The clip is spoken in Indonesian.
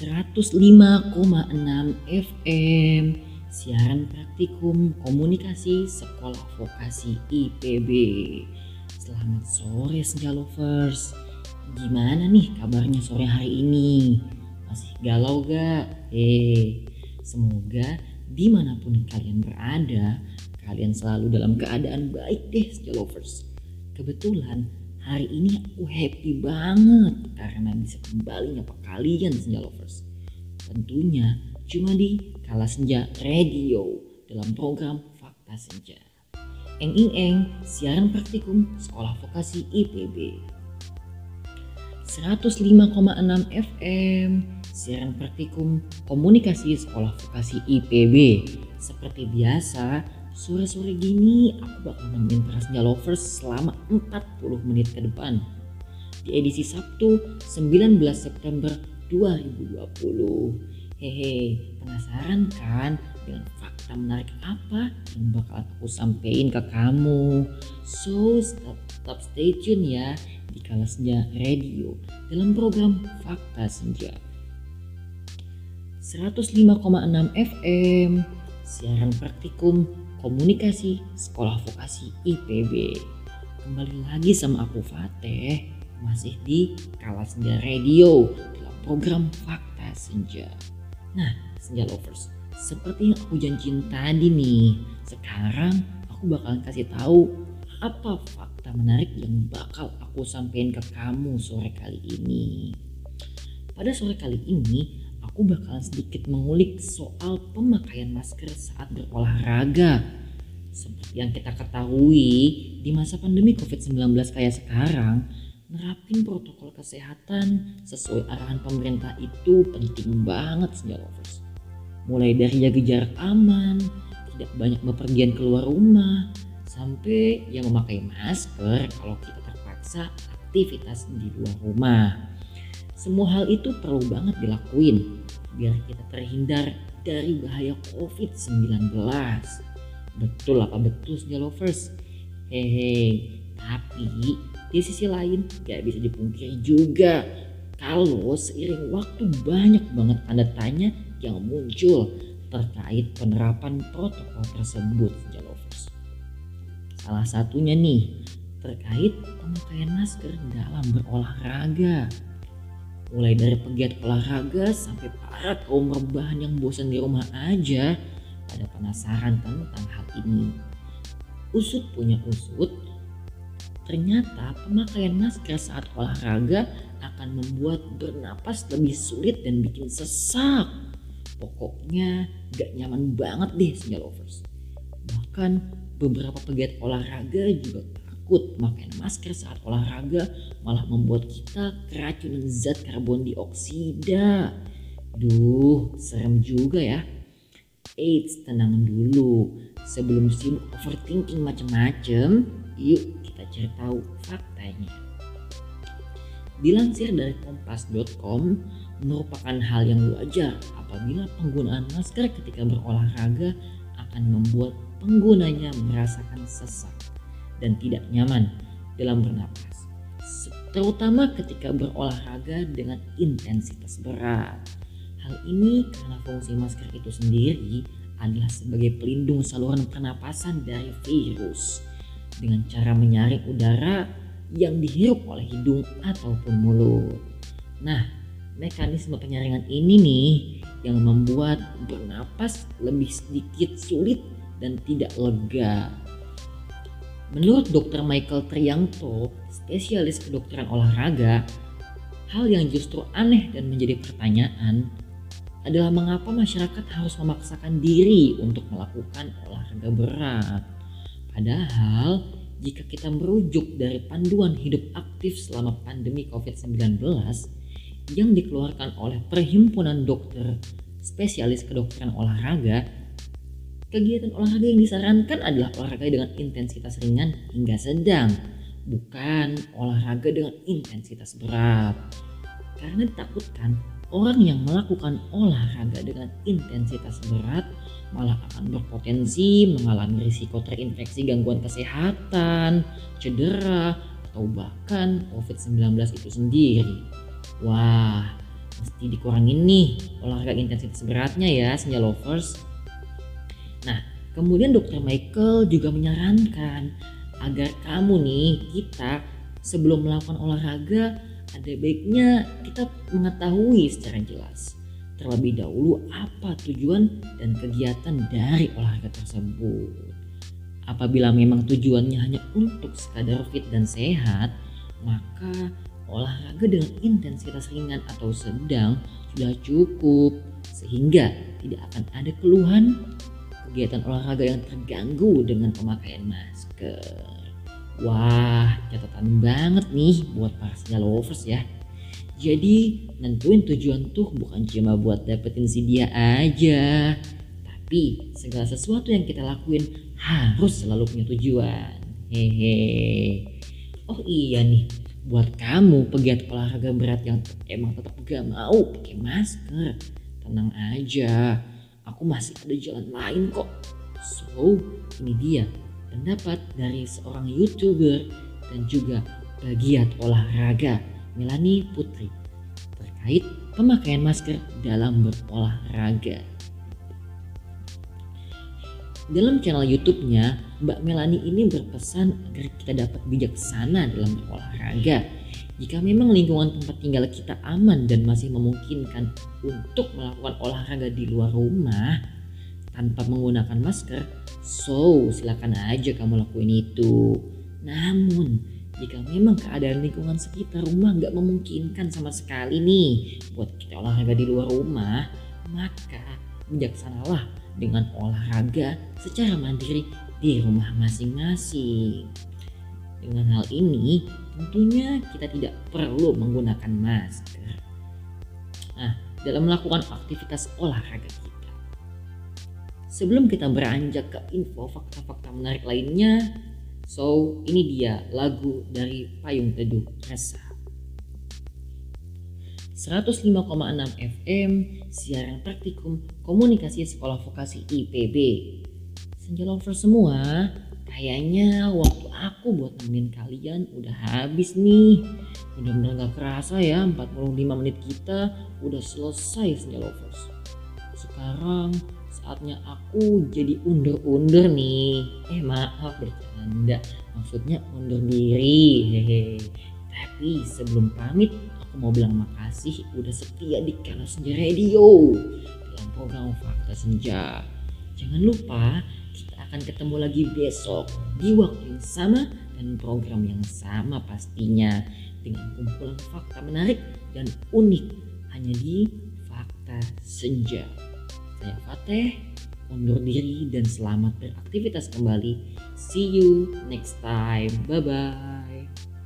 105,6 FM Siaran Praktikum Komunikasi Sekolah Vokasi IPB Selamat sore Senja Lovers Gimana nih kabarnya sore hari ini? Masih galau gak? Eh, semoga di mana pun kalian berada Kalian selalu dalam keadaan baik deh Senja Lovers Kebetulan hari ini aku happy banget karena bisa kembali nyapa kalian senja lovers. Tentunya cuma di Kala Senja Radio dalam program Fakta Senja. Eng ing eng, siaran praktikum Sekolah Vokasi IPB. 105,6 FM, siaran praktikum Komunikasi Sekolah Vokasi IPB. Seperti biasa, Sore-sore gini aku bakal nemenin para senja lovers selama 40 menit ke depan. Di edisi Sabtu 19 September 2020. Hehe, penasaran kan dengan fakta menarik apa yang bakal aku sampein ke kamu? So, stop, stop stay tune ya di Kala Radio dalam program Fakta Senja. 105,6 FM, siaran praktikum Komunikasi Sekolah Vokasi IPB. Kembali lagi sama aku Fateh, masih di Kala Senja Radio dalam program Fakta Senja. Nah, Senja Lovers, seperti yang aku janjiin tadi nih, sekarang aku bakalan kasih tahu apa fakta menarik yang bakal aku sampaikan ke kamu sore kali ini. Pada sore kali ini, aku bakalan sedikit mengulik soal pemakaian masker saat berolahraga. Seperti yang kita ketahui, di masa pandemi COVID-19 kayak sekarang, nerapin protokol kesehatan sesuai arahan pemerintah itu penting banget sejak lovers. Mulai dari jaga jarak aman, tidak banyak bepergian keluar rumah, sampai yang memakai masker kalau kita terpaksa aktivitas di luar rumah. Semua hal itu perlu banget dilakuin biar kita terhindar dari bahaya COVID-19. Betul apa betul sih lovers? Hehe, tapi di sisi lain gak bisa dipungkiri juga kalau seiring waktu banyak banget tanda tanya yang muncul terkait penerapan protokol tersebut sih lovers. Salah satunya nih terkait pemakaian masker dalam berolahraga mulai dari pegiat olahraga sampai para kaum rebahan yang bosan di rumah aja pada penasaran tentang hal ini. Usut punya usut, ternyata pemakaian masker saat olahraga akan membuat bernapas lebih sulit dan bikin sesak. Pokoknya gak nyaman banget deh sinyal lovers. Bahkan beberapa pegiat olahraga juga takut memakai masker saat olahraga malah membuat kita keracunan zat karbon dioksida. Duh, serem juga ya. Eits, tenang dulu. Sebelum sibuk overthinking macem-macem, yuk kita cari tahu faktanya. Dilansir dari kompas.com, merupakan hal yang wajar apabila penggunaan masker ketika berolahraga akan membuat penggunanya merasakan sesak dan tidak nyaman dalam bernapas, terutama ketika berolahraga dengan intensitas berat. Hal ini karena fungsi masker itu sendiri adalah sebagai pelindung saluran pernapasan dari virus dengan cara menyaring udara yang dihirup oleh hidung ataupun mulut. Nah, mekanisme penyaringan ini nih yang membuat bernapas lebih sedikit sulit dan tidak lega. Menurut Dr. Michael Trianto, spesialis kedokteran olahraga, hal yang justru aneh dan menjadi pertanyaan adalah mengapa masyarakat harus memaksakan diri untuk melakukan olahraga berat. Padahal jika kita merujuk dari panduan hidup aktif selama pandemi COVID-19 yang dikeluarkan oleh Perhimpunan Dokter Spesialis Kedokteran Olahraga Kegiatan olahraga yang disarankan adalah olahraga dengan intensitas ringan hingga sedang, bukan olahraga dengan intensitas berat. Karena ditakutkan orang yang melakukan olahraga dengan intensitas berat malah akan berpotensi mengalami risiko terinfeksi gangguan kesehatan, cedera, atau bahkan COVID-19 itu sendiri. Wah, mesti dikurangin nih olahraga intensitas beratnya ya senja lovers. Nah, kemudian dokter Michael juga menyarankan agar kamu nih kita sebelum melakukan olahraga ada baiknya kita mengetahui secara jelas terlebih dahulu apa tujuan dan kegiatan dari olahraga tersebut. Apabila memang tujuannya hanya untuk sekadar fit dan sehat, maka olahraga dengan intensitas ringan atau sedang sudah cukup sehingga tidak akan ada keluhan kegiatan olahraga yang terganggu dengan pemakaian masker. Wah, catatan banget nih buat para senja lovers ya. Jadi nentuin tujuan tuh bukan cuma buat dapetin si dia aja. Tapi segala sesuatu yang kita lakuin harus selalu punya tujuan. Hehe. Oh iya nih, buat kamu pegiat olahraga berat yang emang tetap gak mau pakai masker, tenang aja. Aku masih ada jalan lain kok. So, ini dia pendapat dari seorang youtuber dan juga bagiat olahraga Melani Putri terkait pemakaian masker dalam berolahraga. Dalam channel YouTube-nya, Mbak Melani ini berpesan agar kita dapat bijaksana dalam berolahraga. Jika memang lingkungan tempat tinggal kita aman dan masih memungkinkan untuk melakukan olahraga di luar rumah, tanpa menggunakan masker, so silakan aja kamu lakuin itu. Namun, jika memang keadaan lingkungan sekitar rumah nggak memungkinkan sama sekali nih buat kita olahraga di luar rumah, maka bijaksanalah dengan olahraga secara mandiri di rumah masing-masing. Dengan hal ini, tentunya kita tidak perlu menggunakan masker. Nah, dalam melakukan aktivitas olahraga kita, Sebelum kita beranjak ke info fakta-fakta menarik lainnya, so ini dia lagu dari Payung Teduh Rasa. 105,6 FM siaran praktikum komunikasi sekolah vokasi IPB. Senja lover semua, kayaknya waktu aku buat nemenin kalian udah habis nih. Bener-bener gak kerasa ya 45 menit kita udah selesai senja lovers. Sekarang saatnya aku jadi undur-undur nih eh maaf bercanda maksudnya undur diri hehe tapi sebelum pamit aku mau bilang makasih udah setia di Kala Senja Radio dalam program Fakta Senja jangan lupa akan ketemu lagi besok di waktu yang sama dan program yang sama pastinya dengan kumpulan fakta menarik dan unik hanya di Fakta Senja. Saya Fateh, undur diri dan selamat beraktivitas kembali. See you next time. Bye-bye.